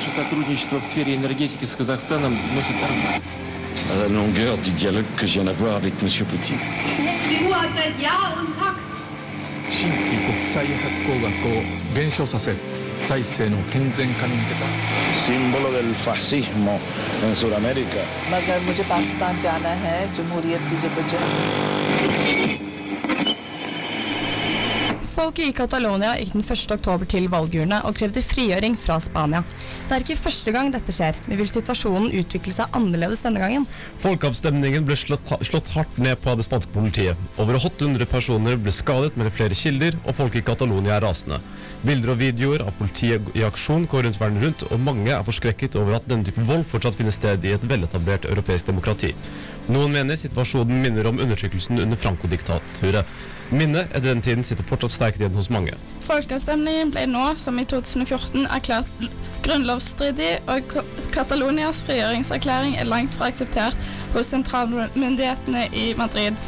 Наше сотрудничество в сфере la longueur du dialogue que je viens d'avoir avec M. Poutine. Folket i Catalonia gikk den 1. oktober til valgurnene og krevde frigjøring fra Spania. Det er ikke første gang dette skjer, men vil situasjonen utvikle seg annerledes denne gangen? Folkeavstemningen ble slått, slått hardt ned på av det spanske politiet. Over 800 personer ble skadet mellom flere kilder, og folk i Catalonia er rasende. Bilder og videoer av politiet i aksjon går rundt verden rundt, og mange er forskrekket over at denne type vold fortsatt finner sted i et veletablert europeisk demokrati. Noen mener situasjonen minner om undertrykkelsen under Franco-diktaturet. Minnet etter den tiden sitter fortsatt sterkt igjen hos mange. Folkeavstemningen ble nå, som i 2014, erklært grunnlovsstridig, og Catalonias frigjøringserklæring er langt fra akseptert hos sentralmyndighetene i Madrid.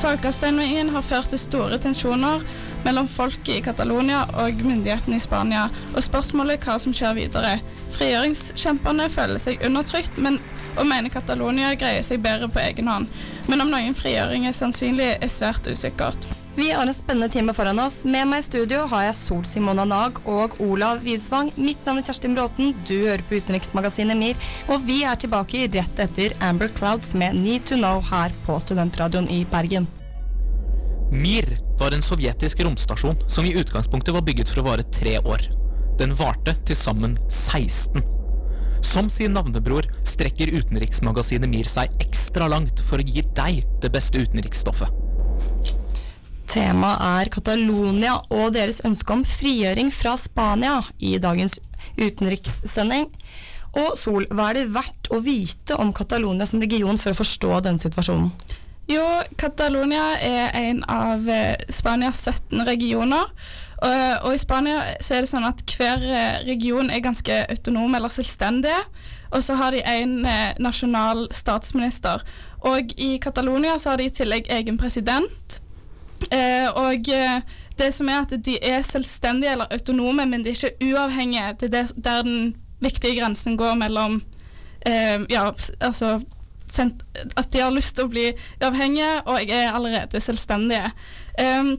Folkeavstemningen har ført til store tensjoner mellom folket i Catalonia og myndighetene i Spania, og spørsmålet er hva som skjer videre. Frigjøringskjemperne føler seg undertrykt, men og mener Catalonia greier seg bedre på egen hånd. Men om noen frigjøring er sannsynlig, er svært usikkert. Vi har en spennende time foran oss. Med meg i studio har jeg Sol Simona Nag og Olav Widsvang. Mitt navn er Kjerstin Bråten, du hører på utenriksmagasinet MIR, og vi er tilbake rett etter Amber Clouds med Need to Know her på Studentradioen i Bergen. Mir var en sovjetisk romstasjon som i utgangspunktet var bygget for å vare tre år. Den varte til sammen 16. Som sin navnebror strekker utenriksmagasinet Mir seg ekstra langt for å gi deg det beste utenriksstoffet. Temaet er Catalonia og deres ønske om frigjøring fra Spania i dagens utenrikssending. Og Sol, hva er det verdt å vite om Catalonia som region for å forstå denne situasjonen? Jo, Catalonia er en av eh, Spanias 17 regioner. Og, i Spania så er det sånn at hver eh, region er ganske autonom eller selvstendige. Og så har de en eh, nasjonal statsminister. Og i Catalonia så har de i tillegg egen president. Eh, og eh, det som er at de er selvstendige eller autonome, men de er ikke uavhengige. Det er der den viktige grensen går mellom eh, Ja, altså At de har lyst til å bli uavhengige og er allerede selvstendige. Um,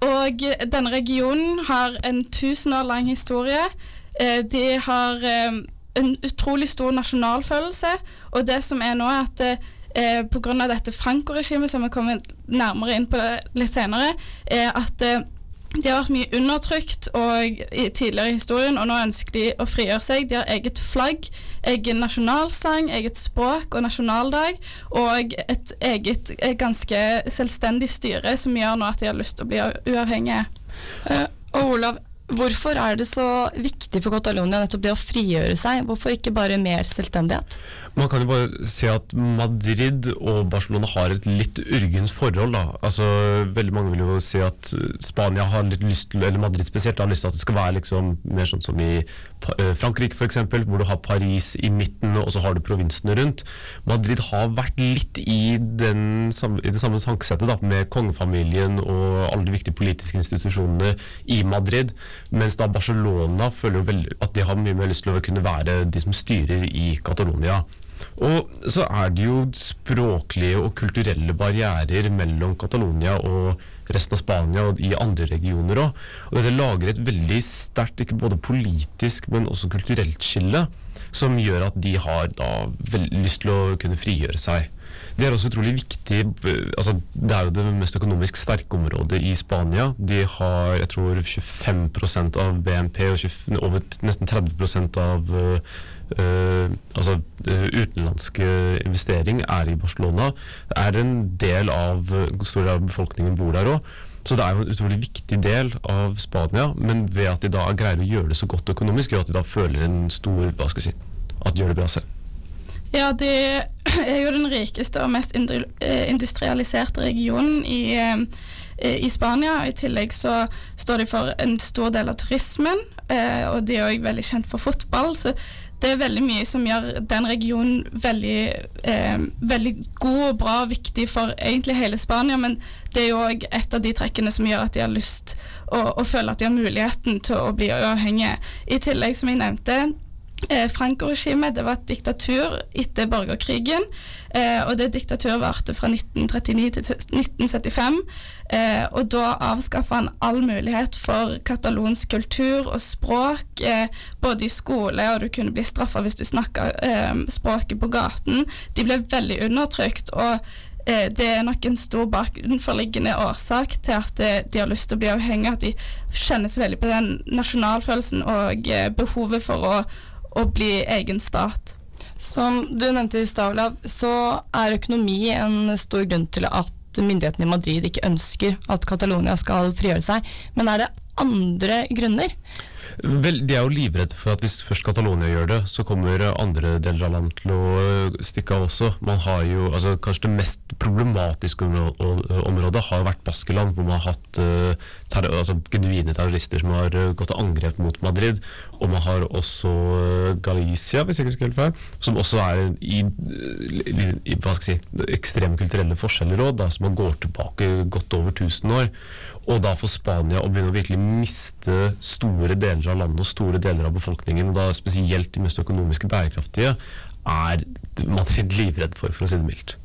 og denne regionen har en tusen år lang historie. Eh, de har eh, en utrolig stor nasjonalfølelse, og det som er nå, er at eh, pga. dette Franco-regimet, som vi kommer nærmere inn på litt senere, er at eh, de har vært mye undertrykt og, i, tidligere i historien, og nå ønsker de å frigjøre seg. De har eget flagg, egen nasjonalsang, eget språk og nasjonaldag, og et eget et ganske selvstendig styre som gjør nå at de har lyst til å bli uavhengige. Eh, og Olav, hvorfor er det så viktig for Catalonia nettopp det å frigjøre seg? Hvorfor ikke bare mer selvstendighet? Man kan jo bare se at Madrid og Barcelona har et litt urgent forhold. Da. Altså, veldig mange vil jo si at Spania har litt lyst til, eller Madrid spesielt har lyst til at det skal være liksom, mer sånn som i eh, Frankrike f.eks., hvor du har Paris i midten og så har du provinsene rundt. Madrid har vært litt i, den, i det samme tankesettet med kongefamilien og alle de viktige politiske institusjonene i Madrid, mens da Barcelona føler jo at de har mye mer lyst til å kunne være de som styrer i Catalonia. Og så er det jo språklige og kulturelle barrierer mellom Catalonia og resten av Spania og i andre regioner òg. Og dette lager et veldig sterkt, ikke både politisk, men også kulturelt skille, som gjør at de har da lyst til å kunne frigjøre seg. Det er også utrolig viktig altså Det er jo det mest økonomisk sterke området i Spania. De har jeg tror 25% av BNP og 20, over nesten 30 av øh, altså, utenlandske investering er i Barcelona. Er en del av stor del av befolkningen bor der òg. Så det er jo en utrolig viktig del av Spania, men ved at de da greier å gjøre det så godt økonomisk, gjør at de da føler en stor hva skal jeg si, at de gjør det bra selv. Ja, det er jo den rikeste og mest eh, industrialiserte regionen i, eh, i Spania. I tillegg så står de for en stor del av turismen, eh, og de er òg veldig kjent for fotball. Så det er veldig mye som gjør den regionen veldig, veldig god og bra og viktig for egentlig hele Spania, men det er jo òg et av de trekkene som gjør at de har lyst og, og føler at de har muligheten til å bli uavhengige. I tillegg, som jeg nevnte, eh, Franco-regimet var et diktatur etter borgerkrigen. Eh, og det diktaturet varte fra 1939 til 1975. Eh, og da avskaffa han all mulighet for katalonsk kultur og språk, eh, både i skole, og du kunne bli straffa hvis du snakka eh, språket på gaten. De ble veldig undertrykt. og eh, det er nok en stor bakenforliggende årsak til at de har lyst til å bli avhengige, at de kjenner så veldig på den nasjonalfølelsen og eh, behovet for å, å bli egen stat. Som du nevnte i stad, Olav, så er økonomi en stor grunn til at myndighetene i Madrid ikke ønsker at Catalonia skal frigjøre seg. Men er det andre grunner? Vel, De er jo livredde for at hvis først Catalonia gjør det, så kommer andre deler av landet til å øh, stikke av også. Man har jo, altså Kanskje det mest problematiske området har vært Baskeland, hvor man har hatt uh, terror, altså, genuine terrorister som har øh, gått til angrep mot Madrid. Og man har også Galicia, hvis jeg ikke husker helt feil, som også er i, i, hva skal jeg si, ekstreme kulturelle forskjeller òg, så man går tilbake godt over 1000 år. Og da for Spania å begynne å virkelig miste store deler av landet og store deler av befolkningen, og da spesielt de mest økonomiske bærekraftige, er Madrid livredd for, for å si det mildt.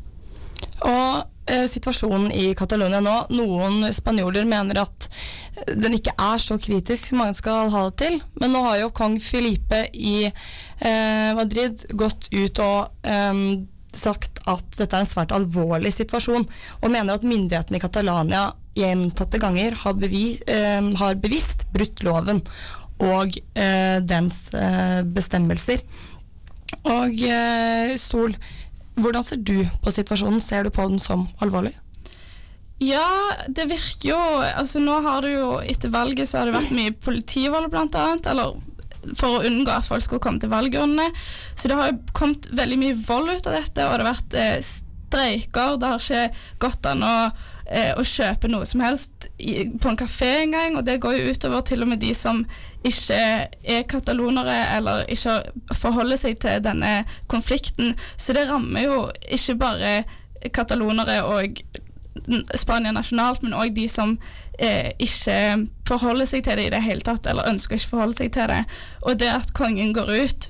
Og eh, situasjonen i Catalonia nå, noen spanjoler mener at den ikke er så kritisk som mange skal ha det til. Men nå har jo kong Filipe i eh, Madrid gått ut og eh, sagt at dette er en svært alvorlig situasjon, og mener at myndighetene i Catalonia gjentatte ganger har, bevi, eh, har bevisst brutt loven og eh, dens eh, bestemmelser. Og eh, Sol, hvordan ser du på situasjonen? Ser du på den som alvorlig? Ja, det virker jo Altså Nå har det jo etter valget så har det vært mye politivold, blant annet. Eller for å unngå at folk skulle komme til valgurnene. Så det har jo kommet veldig mye vold ut av dette, og det har vært eh, streiker. Det har ikke gått an å, eh, å kjøpe noe som helst i, på en kafé engang, og det går jo utover til og med de som ikke er katalonere eller ikke forholder seg til denne konflikten. Så det rammer jo ikke bare katalonere og Spania nasjonalt, men òg de som eh, ikke forholder seg til det i det hele tatt, eller ønsker ikke forholde seg til det. Og det at kongen går ut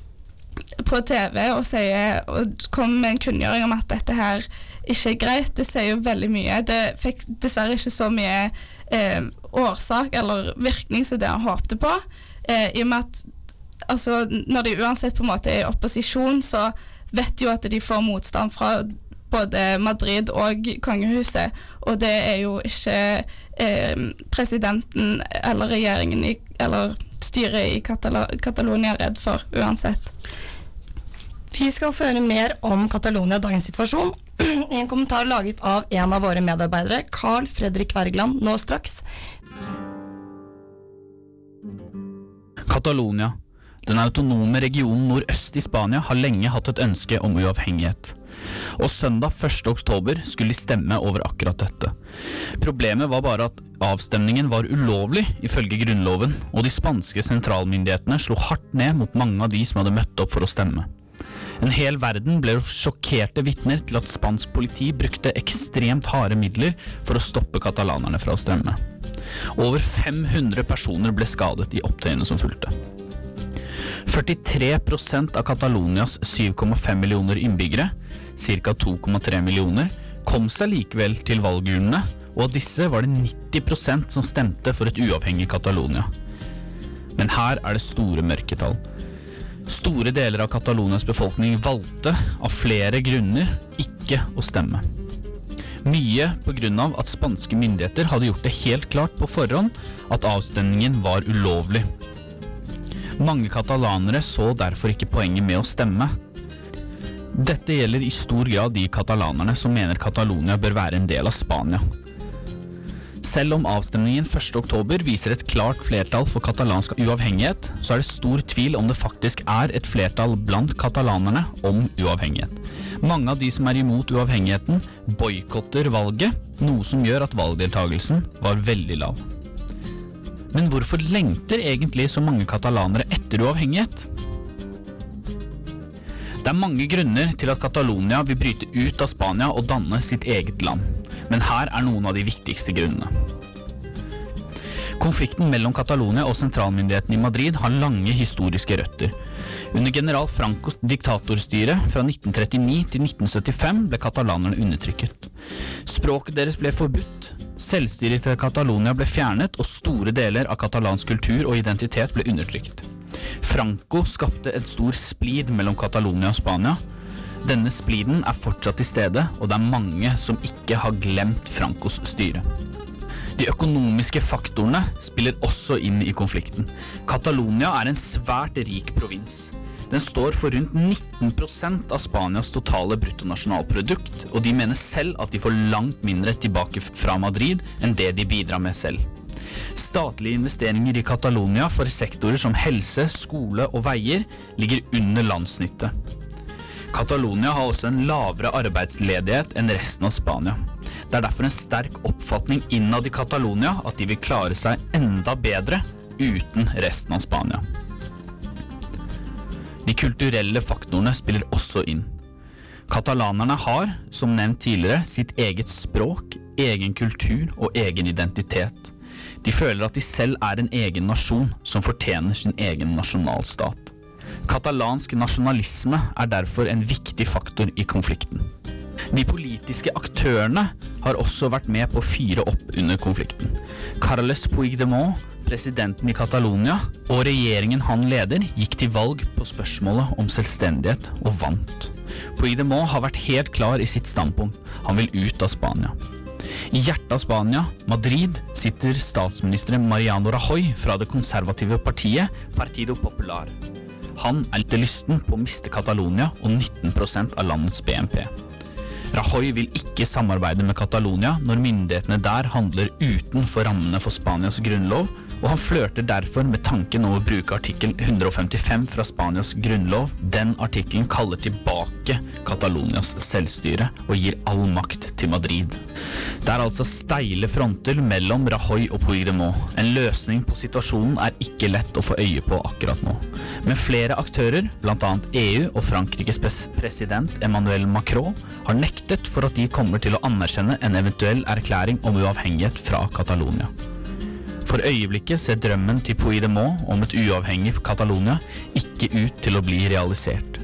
på TV og, sier, og kommer med en kunngjøring om at dette her ikke er greit, det sier jo veldig mye. Det fikk dessverre ikke så mye eh, årsak eller virkning som det han håpte på, eh, i og med at altså, når de uansett på en måte er i opposisjon, så vet de jo at de får motstand fra både Madrid og kongehuset, og det er jo ikke eh, presidenten eller regjeringen i, eller styret i Katala Catalonia redd for uansett. Vi skal få høre mer om Catalonia dagens situasjon en kommentar laget av en av våre medarbeidere, Carl Fredrik Wergeland, nå straks. Catalonia, den autonome regionen nordøst i Spania, har lenge hatt et ønske om uavhengighet. Og søndag 1. oktober skulle de stemme over akkurat dette. Problemet var bare at avstemningen var ulovlig ifølge grunnloven, og de spanske sentralmyndighetene slo hardt ned mot mange av de som hadde møtt opp for å stemme. En hel verden ble sjokkerte vitner til at spansk politi brukte ekstremt harde midler for å stoppe katalanerne fra å strømme. Over 500 personer ble skadet i opptøyene som fulgte. 43% av Catalonias 7,5 millioner innbyggere, ca. 2,3 millioner, kom seg likevel til valgurnene, og av disse var det 90% som stemte for et uavhengig Catalonia. Men her er det store mørketall. Store deler av Catalonias befolkning valgte, av flere grunner, ikke å stemme. Mye pga. at spanske myndigheter hadde gjort det helt klart på forhånd at avstemningen var ulovlig. Mange katalanere så derfor ikke poenget med å stemme. Dette gjelder i stor grad de katalanerne som mener Catalonia bør være en del av Spania. Selv om avstemningen 1.10 viser et klart flertall for katalansk uavhengighet, så er det stor tvil om det faktisk er et flertall blant katalanerne om uavhengighet. Mange av de som er imot uavhengigheten, boikotter valget, noe som gjør at valgdeltagelsen var veldig lav. Men hvorfor lengter egentlig så mange katalanere etter uavhengighet? Det er mange grunner til at Catalonia vil bryte ut av Spania og danne sitt eget land, men her er noen av de viktigste grunnene. Konflikten mellom Catalonia og sentralmyndigheten i Madrid har lange historiske røtter. Under general Francos diktatorstyre fra 1939 til 1975 ble katalanerne undertrykket. Språket deres ble forbudt, selvstyret til Catalonia ble fjernet, og store deler av katalansk kultur og identitet ble undertrykt. Franco skapte en stor splid mellom Catalonia og Spania. Denne spliden er fortsatt til stede, og det er mange som ikke har glemt Francos styre. De økonomiske faktorene spiller også inn i konflikten. Catalonia er en svært rik provins. Den står for rundt 19% av Spanias totale bruttonasjonalprodukt, og de mener selv at de får langt mindre tilbake fra Madrid enn det de bidrar med selv. Statlige investeringer i Catalonia for sektorer som helse, skole og veier ligger under landssnittet. Catalonia har også en lavere arbeidsledighet enn resten av Spania. Det er derfor en sterk oppfatning innad i Catalonia at de vil klare seg enda bedre uten resten av Spania. De kulturelle faktorene spiller også inn. Katalanerne har, som nevnt tidligere, sitt eget språk, egen kultur og egen identitet. De føler at de selv er en egen nasjon som fortjener sin egen nasjonalstat. Katalansk nasjonalisme er derfor en viktig faktor i konflikten. De politiske aktørene har også vært med på å fyre opp under konflikten. Carles Puigdemont, presidenten i Catalonia, og regjeringen han leder, gikk til valg på spørsmålet om selvstendighet, og vant. Puigdemont har vært helt klar i sitt standpunkt. Han vil ut av Spania. I hjertet av Spania, Madrid, sitter statsminister Mariano Rajoy fra det konservative partiet Partido Popular. Han er litt lysten på å miste Catalonia og 19% av landets BNP. Rajoy vil ikke samarbeide med Catalonia når myndighetene der handler utenfor rammene for Spanias grunnlov, og han flørter derfor med tanken om å bruke artikkel 155 fra Spanias grunnlov. Den artikkelen kaller tilbake Catalonias selvstyre og gir all makt til Madrid. Det er altså steile fronter mellom Rajoy og Puigdemont. En løsning på situasjonen er ikke lett å få øye på akkurat nå. Men flere aktører, bl.a. EU og Frankrikes president Emmanuel Macron, har nektet for at de kommer til å anerkjenne en eventuell erklæring om uavhengighet fra Catalonia. For øyeblikket ser drømmen til Puigdemont om et uavhengig Catalonia ikke ut til å bli realisert.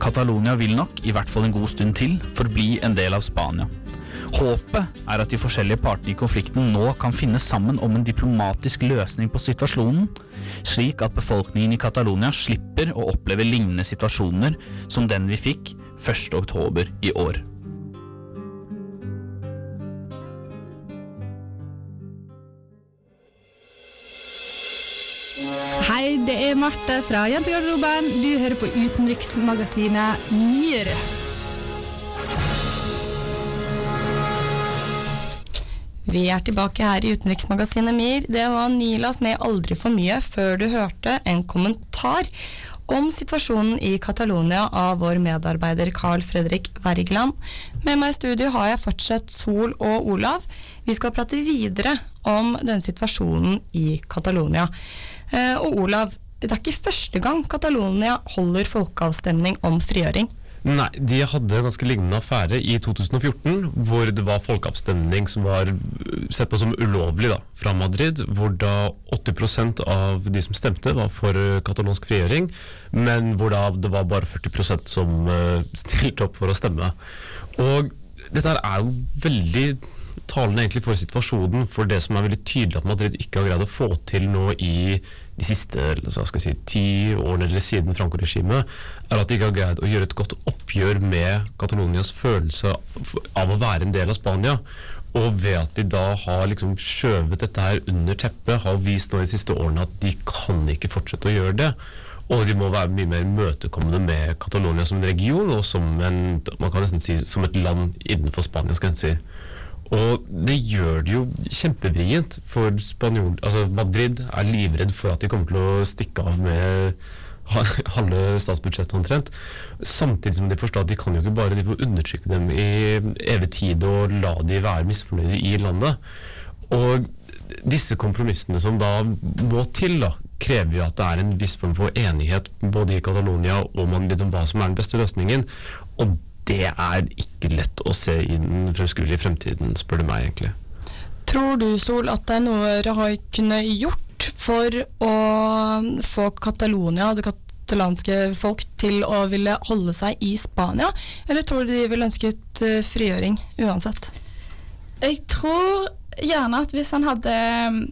Catalonia vil nok, i hvert fall en god stund til, forbli en del av Spania. Håpet er at de forskjellige partene i konflikten nå kan finne sammen om en diplomatisk løsning på situasjonen, slik at befolkningen i Catalonia slipper å oppleve lignende situasjoner som den vi fikk 1.10 i år. Hei, det er Marte fra Jentegarderoben. Du hører på utenriksmagasinet Myr. Vi er tilbake her i utenriksmagasinet MIR. Det var Nilas med 'Aldri for mye' før du hørte en kommentar om situasjonen i Catalonia av vår medarbeider Carl Fredrik Wergeland. Med meg i studio har jeg fortsatt Sol og Olav. Vi skal prate videre om denne situasjonen i Catalonia. Eh, og Olav, det er ikke første gang Catalonia holder folkeavstemning om frigjøring. Nei, de hadde en ganske lignende affære i 2014, hvor det var folkeavstemning som var sett på som ulovlig da, fra Madrid, hvor da 80 av de som stemte var for katalonsk frigjøring, men hvor da det var bare 40% som stilte opp for å stemme. Og dette er jo veldig talende egentlig for situasjonen, for det som er veldig tydelig at Madrid ikke har greid å få til nå i de siste hva skal jeg si, ti årene eller siden Franco-regimet, er at de ikke har greid å gjøre et godt oppgjør med Catalonias følelse av å være en del av Spania. Og ved at de da har liksom skjøvet dette her under teppet, har vist nå de siste årene at de kan ikke fortsette å gjøre det. Og de må være mye mer imøtekommende med Catalonia som en region, og som en, man kan nesten si som et land innenfor Spanias grenser. Og det gjør det jo kjempevrient for spanjol... Altså Madrid er livredd for at de kommer til å stikke av med halve statsbudsjettet omtrent. Samtidig som de forstår at de kan jo ikke bare undertrykke dem i evig tid og la de være misfornøyde i landet. Og disse kompromissene som da må til, da, krever jo at det er en viss form for enighet både i Catalonia og man vet om hva som er den beste løsningen. Og det er ikke lett å se i den fremskuelige fremtiden, spør du meg egentlig. Tror du, Sol, at det er noe Rajoy kunne gjort for å få Catalonia, det katalanske folk, til å ville holde seg i Spania? Eller tror du de ville ønsket eh, frigjøring uansett? Jeg tror gjerne at hvis han hadde um,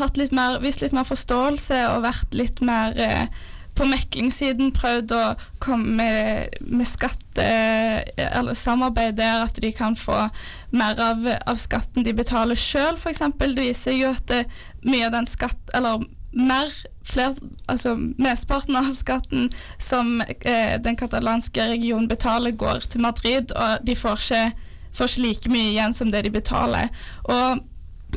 hatt litt mer, vist litt mer forståelse og vært litt mer eh, på meklingssiden, prøvd å komme med, med skatte... Eller samarbeid der at de kan få mer av, av skatten de betaler sjøl, f.eks. Det viser jo at det, mye av den skatt... Eller mer fler, altså Mesteparten av skatten som eh, den katalanske regionen betaler, går til Madrid, og de får ikke, får ikke like mye igjen som det de betaler. Og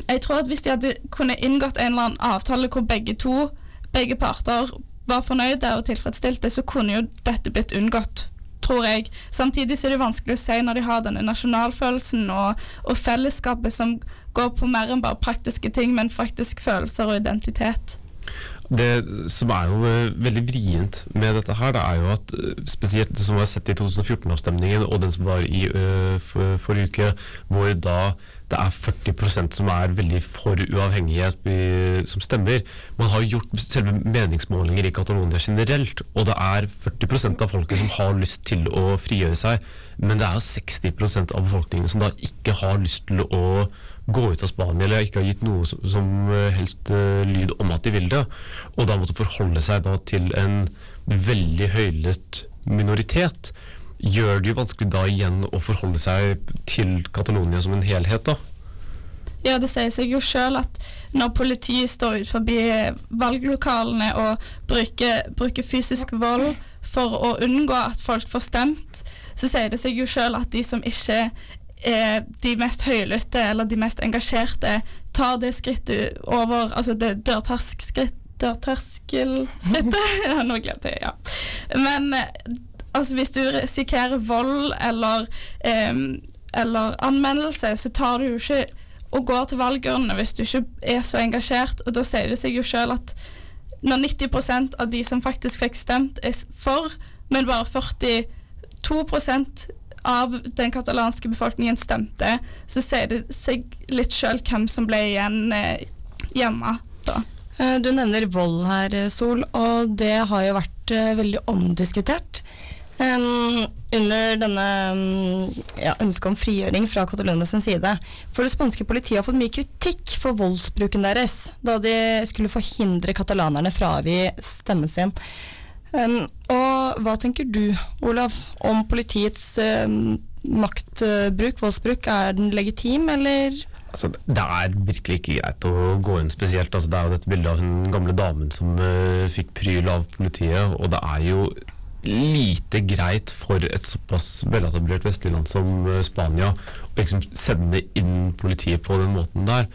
jeg tror at hvis de hadde kunne inngått en eller annen avtale hvor begge to, begge parter var fornøyde og tilfredsstilte, så kunne jo dette blitt unngått, tror jeg. Samtidig så er det vanskelig å si når de har denne nasjonalfølelsen og, og fellesskapet som går på mer enn bare praktiske ting, men faktisk følelser og identitet. Det som er jo eh, veldig vrient med dette her, det er jo at eh, spesielt det som var sett i 2014-avstemningen og den som var i for, forrige uke, hvor da det er 40% som er veldig for uavhengighet som stemmer. Man har gjort selve meningsmålinger i Catalonia generelt, og det er 40% av folket som har lyst til å frigjøre seg, men det er 60% av befolkningen som da ikke har lyst til å gå ut av Spania, eller ikke har gitt noe som, som eh, helst eh, lyd om at de vil det, og da måtte forholde seg da til en veldig høylytt minoritet, gjør det jo vanskelig da igjen å forholde seg til Catalonia som en helhet, da. Ja, det sier seg jo sjøl at når politiet står ut forbi valglokalene og bruker, bruker fysisk vold for å unngå at folk får stemt, så sier det seg jo sjøl at de som ikke er de mest høylytte eller de mest engasjerte, tar det skrittet over Altså det Dørterskelskrittet? ja, nå glemte jeg, ja. Men altså, hvis du risikerer vold eller, um, eller anmeldelse, så tar du jo ikke og går til valgurnene hvis du ikke er så engasjert. Og da sier det seg jo sjøl at når 90% av de som faktisk fikk stemt, er for, men bare 42% av den katalanske befolkningen stemte, så sier det seg litt sjøl hvem som ble igjen eh, hjemme da. Eh, Du nevner vold her, eh, Sol, og det har jo vært veldig omdiskutert. Um, under denne um, ja, ønsket om frigjøring fra Catalonia side. For det spanske politiet har fått mye kritikk for voldsbruken deres da de skulle forhindre katalanerne fra å avgi stemmen sin. Um, og hva tenker du, Olav, om politiets um, maktbruk, voldsbruk? Er den legitim, eller? Altså, det er virkelig ikke greit å gå inn spesielt. Altså, det er jo dette bildet av den gamle damen som uh, fikk pryl av politiet, og det er jo lite greit for et såpass veletablert vestlig land som eh, Spania å liksom sende inn politiet på den måten der.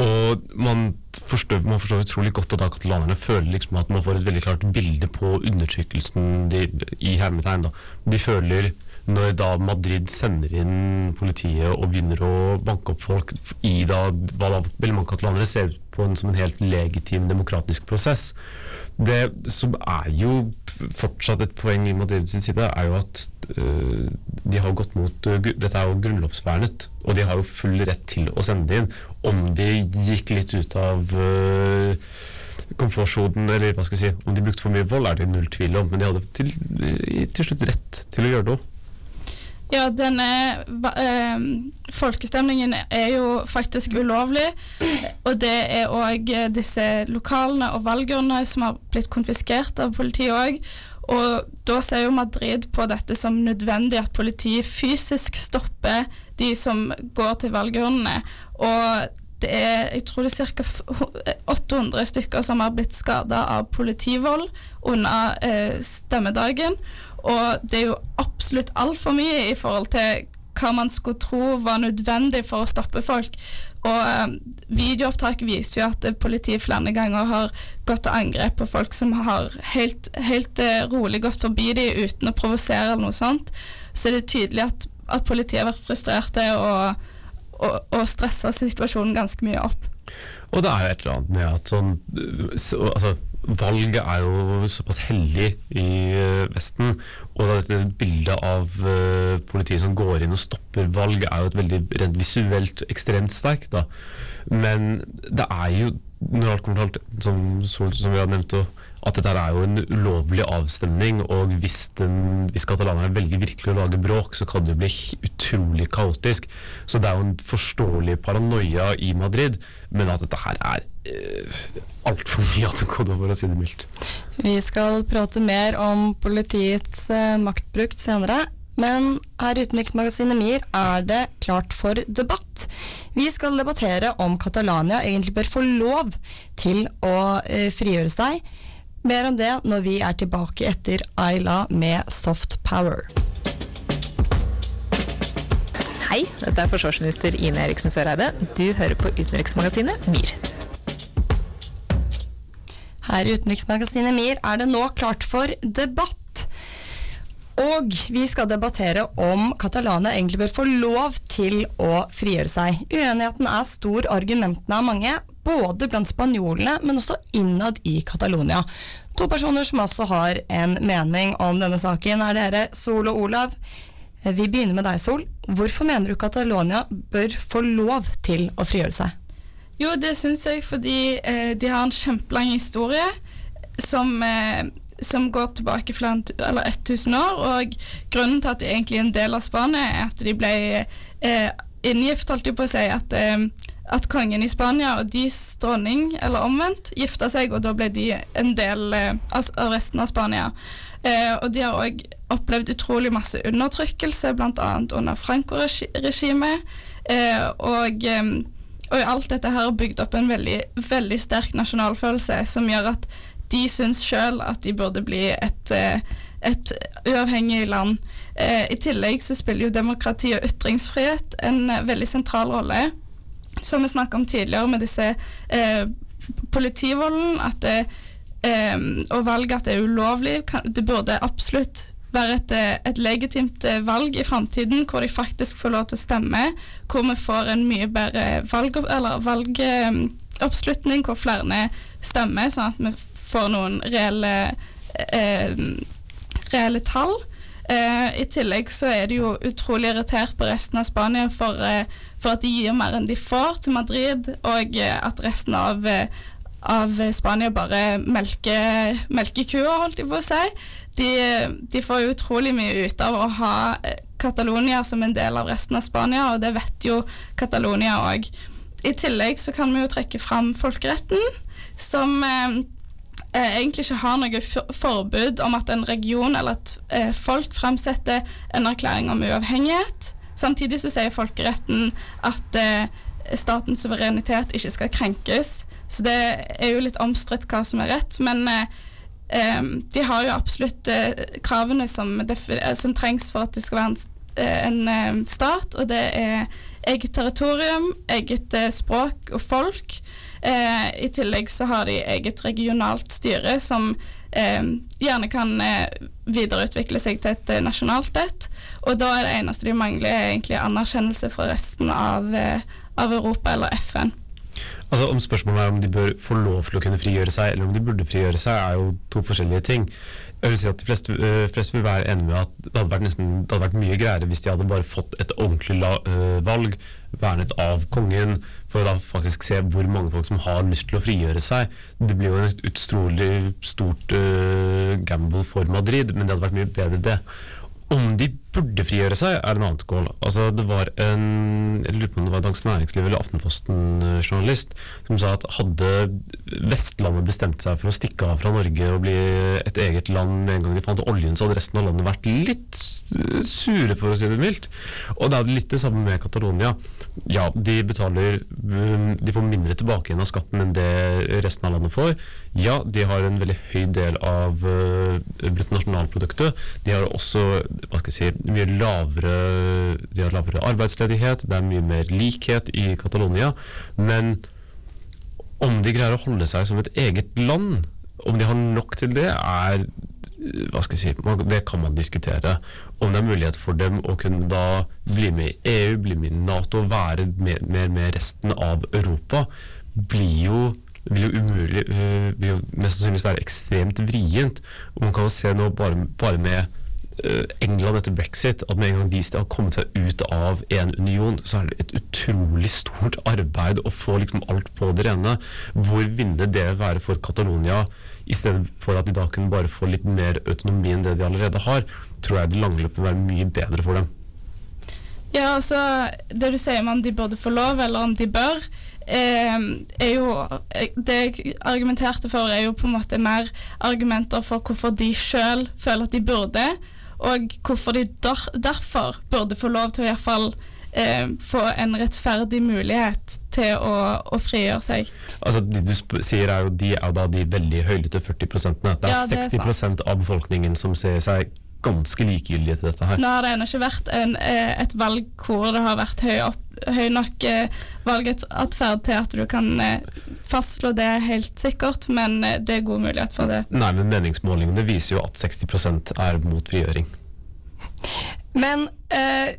Og man forstår, man forstår utrolig godt at katalanerne føler liksom at man får et veldig klart bilde på undertrykkelsen de, i hermetegn. Da. De føler når da Madrid sender inn politiet og begynner å banke opp folk i da, hva da veldig mange katalanere ser på en, som en helt legitim demokratisk prosess. Det som er jo fortsatt et poeng i Madrid sin side, er jo at uh, de har gått mot uh, Dette er jo grunnlovsvernet, og de har jo full rett til å sende det inn. Om de gikk litt ut av uh, komfortsonen, eller hva skal jeg si, om de brukte for mye vold, er det null tvil om, men de hadde til, til slutt rett til å gjøre òg. Ja, denne eh, folkestemningen er jo faktisk ulovlig. Og det er òg disse lokalene og valgurnene som har blitt konfiskert av politiet òg. Og da ser jo Madrid på dette som nødvendig at politiet fysisk stopper de som går til valgurnene. Og det er, jeg tror det er ca. 800 stykker som har blitt skada av politivold under eh, stemmedagen. Og det er jo absolutt altfor mye i forhold til hva man skulle tro var nødvendig for å stoppe folk. Og eh, videoopptak viser jo at eh, politiet flere ganger har gått til angrep på folk som har helt, helt eh, rolig gått forbi dem uten å provosere eller noe sånt. Så det er tydelig at, at politiet har vært frustrerte og, og, og stressa situasjonen ganske mye opp. Og det er jo et eller annet med at sånn så, altså, valget er jo såpass hellig i eh, Vesten, og dette bildet av eh, politiet som går inn og stopper valg, er jo et veldig rent visuelt ekstremt sterkt. da. Men det er jo, når alt kommer til alt, som, som, vi har nevnt, at dette er jo en ulovlig avstemning, og hvis, den, hvis katalanerne velger virkelig å lage bråk, så kan det jo bli utrolig kaotisk. Så det er jo en forståelig paranoia i Madrid, men at dette her er eh, altfor mye av det gode, for å si det mildt. Vi skal prate mer om politiets eh, maktbruk senere. Men her i Utenriksmagasinet MIR er det klart for debatt. Vi skal debattere om Catalania egentlig bør få lov til å eh, frigjøre seg. Mer om det når vi er tilbake etter Ayla med Soft Power. Hei, dette er forsvarsminister Ine Eriksen Søreide. Du hører på utenriksmagasinet MIR. Her i Utenriksmagasinet MIR er det nå klart for debatt. Og vi skal debattere om Catalana egentlig bør få lov til å frigjøre seg. Uenigheten er stor, argumentene er mange, både blant spanjolene, men også innad i Catalonia. To personer som også har en mening om denne saken, er dere Sol og Olav. Vi begynner med deg, Sol. Hvorfor mener du Catalonia bør få lov til å frigjøre seg? Jo, det syns jeg fordi eh, de har en kjempelang historie som, eh, som går tilbake flere eller 1000 år. Og grunnen til at de egentlig er en del av Spania, er at de ble eh, inngift, holdt jeg på å si, at, eh, at kongen i Spania og deres dronning, eller omvendt, gifta seg, og da ble de en del eh, av resten av Spania. Eh, og de har òg opplevd utrolig masse undertrykkelse, bl.a. under Franco-regimet. Eh, og eh, og alt dette her har bygd opp en veldig, veldig sterk nasjonalfølelse som gjør at de syns sjøl at de burde bli et, eh, et uavhengig land. Eh, I tillegg så spiller jo demokrati og ytringsfrihet en eh, veldig sentral rolle. Som vi snakket om tidligere med disse eh, politivolden, at det, eh, og valget at det er ulovlig. Det burde absolutt være et, et legitimt valg i framtiden hvor de faktisk får lov til å stemme, hvor vi får en mye bedre valg, valgoppslutning, hvor flere stemmer, sånn at vi får noen reelle, eh, reelle tall. Eh, I tillegg så er de jo utrolig irritert på resten av Spania for, eh, for at de gir mer enn de får til Madrid, og eh, at resten av, eh, av Spania bare melker, melker kua, holdt jeg på å si. De, de får utrolig mye ut av å ha eh, Catalonia som en del av resten av Spania, og det vet jo Catalonia òg. I tillegg så kan vi jo trekke fram folkeretten, som eh, egentlig ikke har noe forbud om at en region eller at eh, folk fremsetter en erklæring om uavhengighet. Samtidig så sier folkeretten at eh, statens suverenitet ikke skal krenkes. Så det er jo litt omstridt hva som er rett, men eh, eh, de har jo absolutt eh, kravene som, eh, som trengs for at det skal være en, eh, en eh, stat, og det er eget territorium, eget eh, språk og folk. Eh, I tillegg så har de eget regionalt styre som eh, gjerne kan eh, videreutvikle seg til et eh, nasjonalt et. Og da er det eneste de mangler, er egentlig anerkjennelse fra resten av, eh, av Europa eller FN. Altså Om spørsmålet er om de bør få lov til å kunne frigjøre seg, eller om de burde frigjøre seg, er jo to forskjellige ting. Jeg vil si at De fleste, øh, fleste vil være enige med at det hadde, vært nesten, det hadde vært mye greiere hvis de hadde bare fått et ordentlig la, øh, valg, vernet av kongen, for å da faktisk se hvor mange folk som har lyst til å frigjøre seg. Det blir jo et utrolig stort øh, gamble for Madrid, men det hadde vært mye bedre det. Om de burde frigjøre seg, er en annen skål. Altså, det var en jeg lurer på om det var dansk Næringsliv eller Aftenposten-journalist som sa at hadde Vestlandet bestemt seg for å stikke av fra Norge og bli et eget land med en gang de fant oljen, så hadde resten av landet vært litt sure, for å si det mildt. Og det er litt det samme med Catalonia. Ja, de betaler um, De får mindre tilbake igjen av skatten enn det resten av landet får. Ja, de har en veldig høy del av uh, bruttonasjonalproduktet. De har også hva skal jeg si, mye lavere, de har lavere arbeidsledighet, det er mye mer likhet i Catalonia. Men om de greier å holde seg som et eget land, om de har nok til det, er hva skal jeg si, det kan man diskutere. Om det er mulighet for dem å kunne da bli med i EU, bli med i Nato, være mer, mer med resten av Europa, blir jo vil jo umulig, øh, vil jo mest sannsynligvis være ekstremt vrient. Og man kan jo se nå bare, bare med England etter brexit, at med en gang de har kommet seg ut av en union, så er det et utrolig stort arbeid å få liksom alt på det rene. Hvor ville det være for Catalonia, i stedet for at de da kunne bare få litt mer autonomi enn det de allerede har, tror jeg det langløpet vil være mye bedre for dem. Ja, altså Det du sier om om de burde få lov, eller om de bør, eh, er jo eh, Det jeg argumenterte for, er jo på en måte mer argumenter for hvorfor de sjøl føler at de burde, og hvorfor de der, derfor burde få lov til å iallfall eh, få en rettferdig mulighet til å, å frigjøre seg. Altså, De du sier er jo de er da de veldig høylytte 40 Det er Ja, det er 60% av befolkningen som ser seg ganske likegyldige til dette her. Nå har det ennå ikke vært en, eh, et valg hvor det har vært høy, opp, høy nok eh, valgatferd til at du kan eh, fastslå det helt sikkert, men det er god mulighet for det. Nei, men meningsmålingene viser jo at 60% er mot frigjøring. Men eh,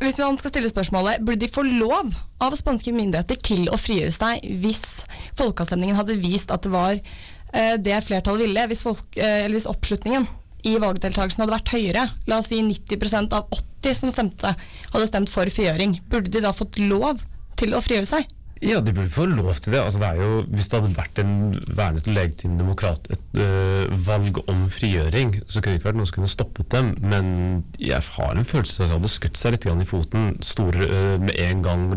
hvis man skal stille spørsmålet, burde de få lov av spanske myndigheter til å frigjøre seg hvis folkeavstemningen hadde vist at det var eh, det flertallet ville, hvis, folk, eh, eller hvis oppslutningen i valgdeltakelsen hadde vært høyere, la oss si 90% av 80 som stemte, hadde stemt for frigjøring, burde de da fått lov til å frigjøre seg? Ja, de burde få lov til det. Altså, det er jo, hvis det hadde vært en vernet og legitim demokrat, et øh, valg om frigjøring, så kunne det ikke vært noen som kunne stoppet dem. Men jeg har en følelse av at det hadde skutt seg litt i foten. Store, øh, med en gang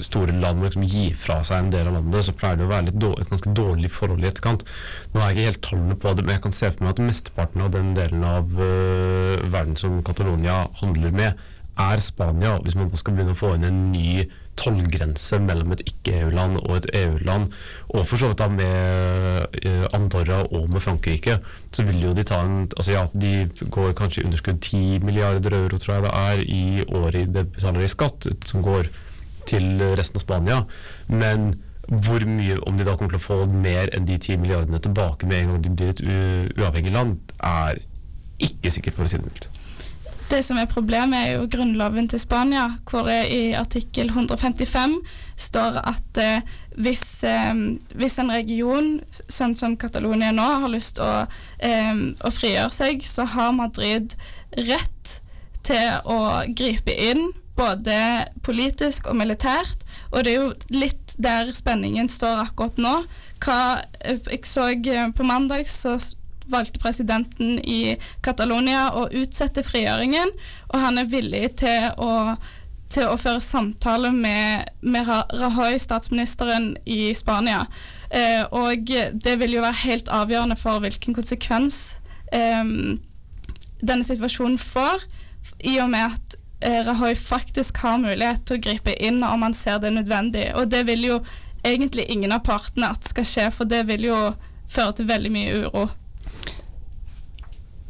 store land liksom gi fra seg en del av landet, så pleier det å være litt dår- et ganske dårlig forhold i etterkant. Nå har jeg ikke helt tallene på det, men jeg kan se for meg at mesteparten av den delen av øh, verden som Catalonia handler med, er Spania. Hvis man da skal begynne å få inn en ny tollgrense mellom et ikke-EU-land og et EU-land, og for så vidt da med eh, Andorra og med Frankrike, så vil jo de ta en altså ja, De går kanskje underskudd 10 milliarder euro, tror jeg det er, i året i det betaler i skatt, som går til resten av Spania. Men hvor mye, om de da kommer til å få mer enn de 10 milliardene tilbake med en gang de blir et uavhengig land, er ikke sikkert, for å si det mildt. Det som er problemet, er jo grunnloven til Spania, hvor det i artikkel 155 står at eh, hvis, eh, hvis en region, sånn som Catalonia nå, har lyst til å, eh, å frigjøre seg, så har Madrid rett til å gripe inn, både politisk og militært. Og det er jo litt der spenningen står akkurat nå. Hva, jeg så eh, på mandag så valgte presidenten i Catalonia å utsette frigjøringen, og han er villig til å, til å føre samtale med, med Ra- Rajoy, statsministeren i Spania. Eh, og det vil jo være helt avgjørende for hvilken konsekvens eh, denne situasjonen får, i og med at eh, Rajoy faktisk har mulighet til å gripe inn om han ser det nødvendig. Og det vil jo egentlig ingen av partene at skal skje, for det vil jo føre til veldig mye uro.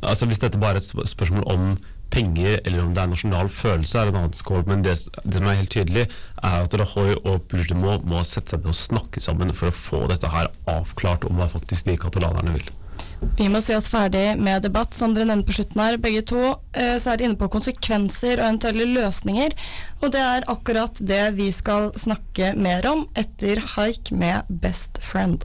Altså Hvis dette bare er et spørsmål om penger, eller om det er nasjonal følelse, er det en annen skål. Men det, det som er helt tydelig, er at Rajoy og Puigdemont må sette seg ned og snakke sammen for å få dette her avklart om hva faktisk de katalanerne vil. Vi må si oss ferdig med debatt. Som dere nevnte på slutten her, begge to, eh, så er de inne på konsekvenser og eventuelle løsninger. Og det er akkurat det vi skal snakke mer om etter Haik med Best Friend.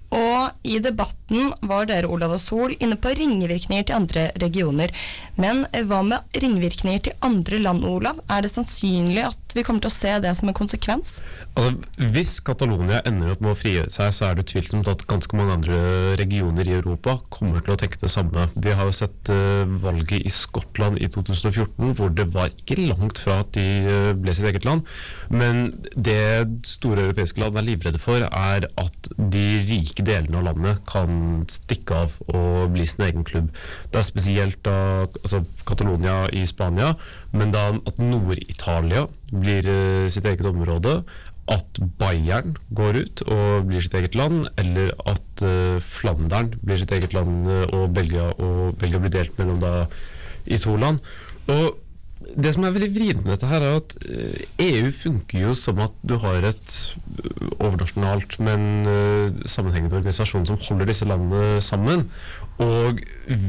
og i debatten var dere, Olav og Sol, inne på ringvirkninger til andre regioner. Men eh, hva med ringvirkninger til andre land, Olav? Er det sannsynlig at vi kommer til å se det som en konsekvens? Altså, hvis Catalonia ender opp med å frigjøre seg, så er det utvilsomt at ganske mange andre regioner i Europa kommer til å tenke det samme. Vi har jo sett uh, valget i Skottland i 2014, hvor det var ikke langt fra at de eh, ble sitt eget land. Men det store europeiske land er livredde for, er at de rike delene av landet kan stikke av og bli sin egen klubb. Det er spesielt da altså Catalonia i Spania, men da at Nord-Italia blir eh, sitt eget område, at Bayern går ut og blir sitt eget land, eller at eh, Flandern blir sitt eget land, eh, og Belgia, og Belgia blir delt mellom da i to land. Og det som er veldig vrient med dette, her er at eh, EU funker jo som at du har et eh, overnasjonalt, men eh, sammenhengende organisasjon som holder disse landene sammen. Og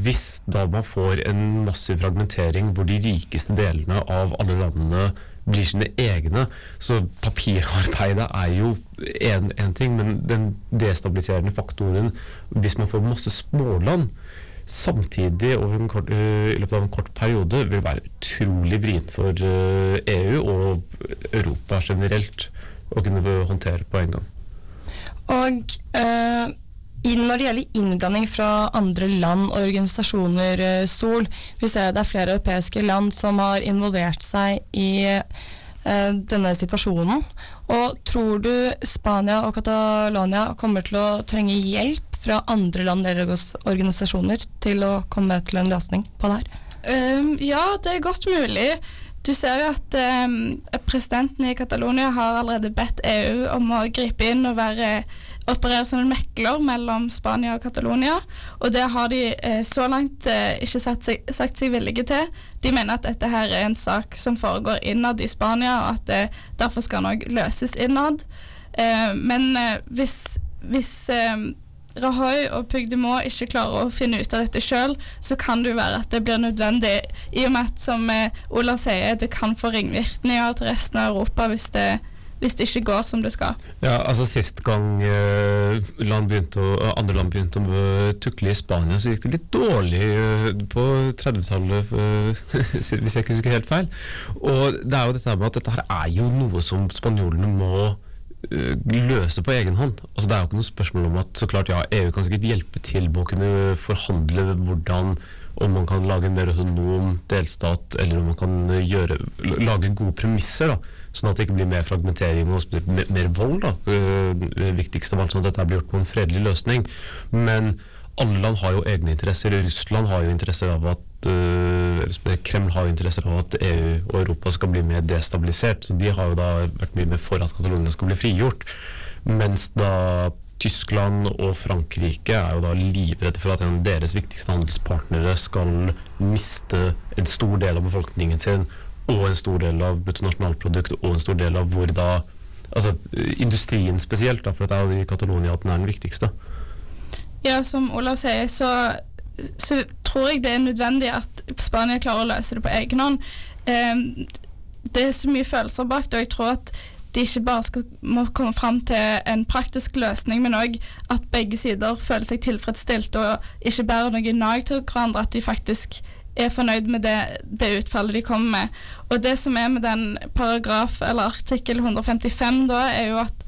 hvis da man får en massiv fragmentering hvor de rikeste delene av alle landene blir sine egne, så papirarbeidet er jo én ting, men den destabiliserende faktoren hvis man får masse småland samtidig en kort, i løpet av en kort periode vil være utrolig vrient for EU og Europa generelt å kunne håndtere på en gang. Og eh, når det gjelder innblanding fra andre land og organisasjoner, Sol, vi ser det er flere europeiske land som har involvert seg i eh, denne situasjonen. Og tror du Spania og Catalonia kommer til å trenge hjelp fra andre land eller organisasjoner til å komme til en løsning på det her? Um, ja, det er godt mulig. Du ser jo at um, presidenten i Catalonia har allerede bedt EU om å gripe inn og være, operere som en mekler mellom Spania og Catalonia. Og det har de eh, så langt eh, ikke seg, sagt seg villige til. De mener at dette her er en sak som foregår innad i Spania, og at det derfor skal nok løses innad. Eh, men eh, hvis, hvis eh, Rahoy og Puigdemont ikke klarer å finne ut av dette sjøl, så kan det jo være at det blir nødvendig, i og med at, som eh, Olav sier, det kan få ringvirkninger til resten av Europa hvis det, hvis det ikke går som det skal. Ja, altså Sist gang eh, land å, eh, andre land begynte å tukle i Spania, så gikk det litt dårlig på 30-tallet, eh, hvis jeg ikke husker helt feil. Og det er jo dette med at dette her er jo noe som spanjolene må løse på egen hånd. Altså Det er jo ikke noe spørsmål om at så klart ja, EU kan sikkert hjelpe til med å kunne forhandle hvordan om man kan lage en mer autonom delstat, eller om man kan eh, gjøre, lage gode premisser. da Sånn at det ikke blir mer fragmentering og mer, mer vold. da Eh, Det viktigste av alt sånn at dette blir gjort på en fredelig løsning. Men alle land har jo egne interesser. Russland har jo interesser av at eh, Kreml har jo interesser av at EU og Europa skal bli mer destabilisert. Så de har jo da vært mye mer for at Catalonia skal bli frigjort. Mens da Tyskland og Frankrike er jo da livredde for at en av deres viktigste handelspartnere skal miste en stor del av befolkningen sin og en stor del av bruttonasjonalprodukt og en stor del av hvor da altså industrien spesielt, da, for det er jo i Catalonia at den er den viktigste. Ja, som Olav sier, så, så tror jeg det er nødvendig at Spania klarer å løse det på egen hånd. Ehm, det er så mye følelser bak det, og jeg tror at de ikke bare skal, må komme fram til en praktisk løsning, men òg at begge sider føler seg tilfredsstilt og ikke bærer noe nag til hverandre. At de faktisk er fornøyd med det, det utfallet de kommer med. Og det som er med den paragraf, eller artikkel 155 da, er jo at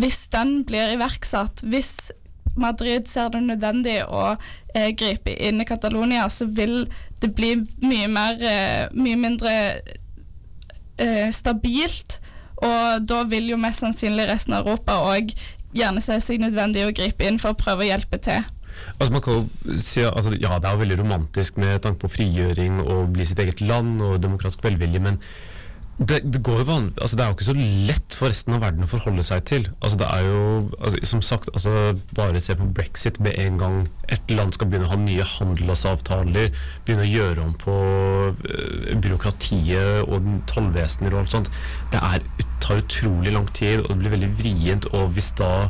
hvis den blir iverksatt, hvis Madrid ser det nødvendig å eh, gripe inn i Catalonia, så vil det bli mye mer eh, Mye mindre eh, stabilt. Og da vil jo mest sannsynlig resten av Europa òg gjerne se seg nødvendig å gripe inn for å prøve å hjelpe til. Altså man kan jo si, altså, ja, Det er jo veldig romantisk med tanke på frigjøring og bli sitt eget land og demokratisk velvilje, men det, det, jo altså det er jo ikke så lett for resten av verden å forholde seg til. Altså det er jo, altså Som sagt, altså bare se på brexit med en gang et land skal begynne å ha nye handelsavtaler, begynne å gjøre om på øh, byråkratiet og tollvesener og alt sånt. Det er, tar utrolig lang tid, og det blir veldig vrient. Og hvis da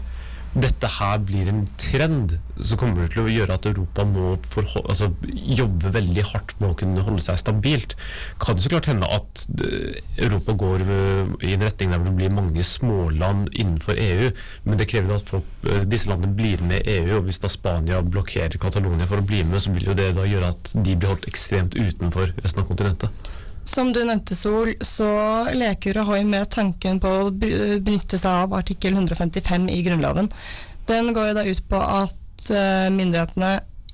dette her blir en trend, så kommer det til å gjøre at Europa må forho- altså, jobbe veldig hardt med å kunne holde seg stabilt. Kan det så klart hende at eh, Europa går eh, i en retning der det blir mange småland innenfor EU, men det krever at folk, eh, disse landene blir med i EU, og hvis da Spania blokkerer Catalonia for å bli med, så vil jo det da gjøre at de blir holdt ekstremt utenfor resten av kontinentet. Som du nevnte, Sol, så leker Rahoy med tanken på å benytte seg av artikkel 155 i Grunnloven. Den går jo da ut på at eh, myndighetene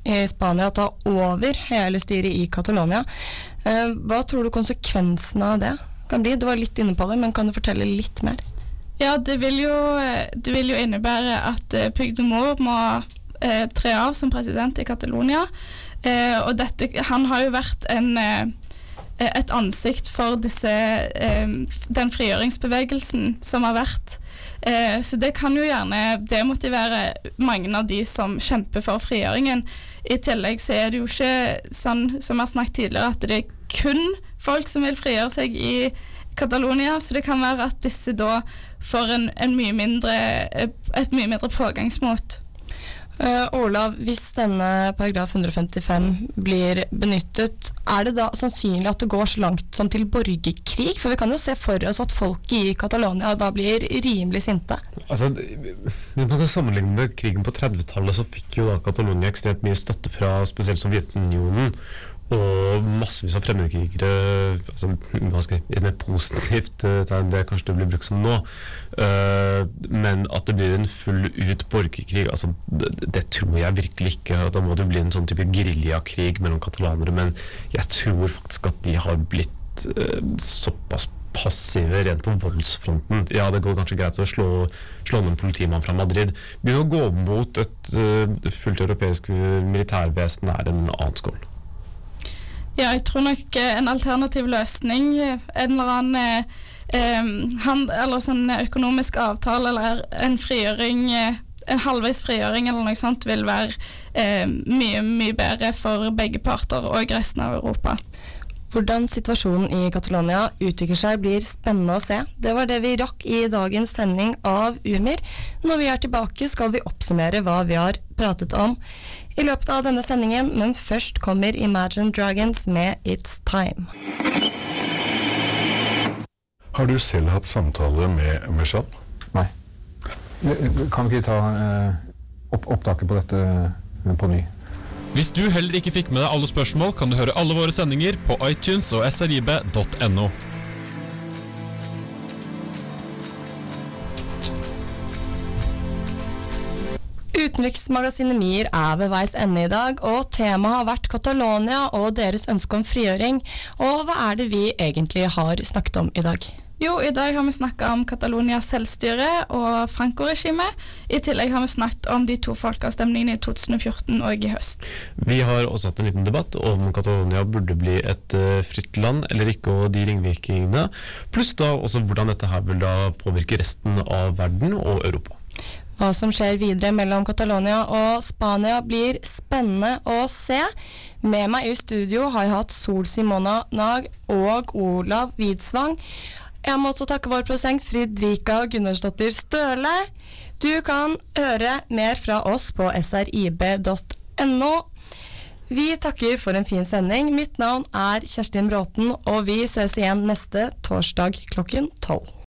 i Spania tar over hele styret i Catalonia. Eh, hva tror du konsekvensene av det kan bli? Du var litt inne på det, men kan du fortelle litt mer? Ja, det vil jo, det vil jo innebære at Pygdemor må eh, tre av som president i Catalonia. Eh, og dette, han har jo vært en, eh, eh, et ansikt for disse, eh, den frigjøringsbevegelsen som har vært. Eh, så det kan jo gjerne demotivere mange av de som kjemper for frigjøringen. I tillegg så er det jo ikke sånn som vi har snakket tidligere, at det er kun folk som vil frigjøre seg i Catalonia, så det kan være at disse da får en, en mye mindre, et mye mindre pågangsmot. Uh, Olav, hvis denne paragraf 155 blir benyttet, er det da sannsynlig at det går så langt som til borgerkrig? For vi kan jo se for oss at folk i Catalonia da blir rimelig sinte. Altså, Hvis man kan sammenligne med krigen på 30-tallet, så fikk jo da Catalonia ekstremt mye støtte fra spesielt Sovjetunionen. Og massevis av fremmedkrigere altså, hva skal jeg, I et positivt eh, tegn det kanskje det blir brukt som nå. Uh, men at det blir en full ut borgerkrig, altså, det, det, tror jeg virkelig ikke. Da må det bli en sånn type geriljakrig mellom katalanere. Men jeg tror faktisk at de har blitt uh, såpass passive rent på voldsfronten. Ja, det går kanskje greit å slå, slå ned en politimann fra Madrid. Begynne å gå mot et uh, fullt europeisk militærvesen er en annen skål. Ja, jeg tror nok en alternativ løsning, en eller annen eh, hand, eller sånn økonomisk avtale eller en frigjøring en halvveis frigjøring eller noe sånt vil være eh, mye, mye bedre for begge parter og resten av Europa. Hvordan situasjonen i Catalonia utvikler seg blir spennende å se. Det var det vi rakk i dagens sending av Umir. Når vi er tilbake skal vi oppsummere hva vi har pratet om i løpet av denne sendingen, men først kommer Imagine Dragons med It's Time. Har du selv hatt samtale med Meshal? Nei. Kan vi ikke ta eh, opp opptaket på dette eh, på ny? Hvis du heller ikke fikk med deg alle spørsmål, kan du høre alle våre sendinger på iTunes og srib.no. Utenriksmagasinet MIR er ved veis ende i dag, og temaet har vært Catalonia og deres ønske om frigjøring. Og hva er det vi egentlig har snakket om i dag? Jo, i dag har vi snakka om Catalonias selvstyre og Franco-regimet. I tillegg har vi snakket om de to folkeavstemningene i 2014 og i høst. Vi har også hatt en liten debatt om Catalonia burde bli et uh, fritt land eller ikke, og de ringvirkningene. Pluss da også hvordan dette her vil da påvirke resten av verden og Europa. Hva som skjer videre mellom Catalonia og Spania blir spennende å se. Med meg i studio har jeg hatt Sol Simona Nag og Olav Widsvang. Jeg må også takke vår prosent Fridrika Gunnarsdottir Støle. Du kan høre mer fra oss på srib.no. Vi takker for en fin sending. Mitt navn er Kjerstin Bråten, og vi ses igjen neste torsdag klokken tolv.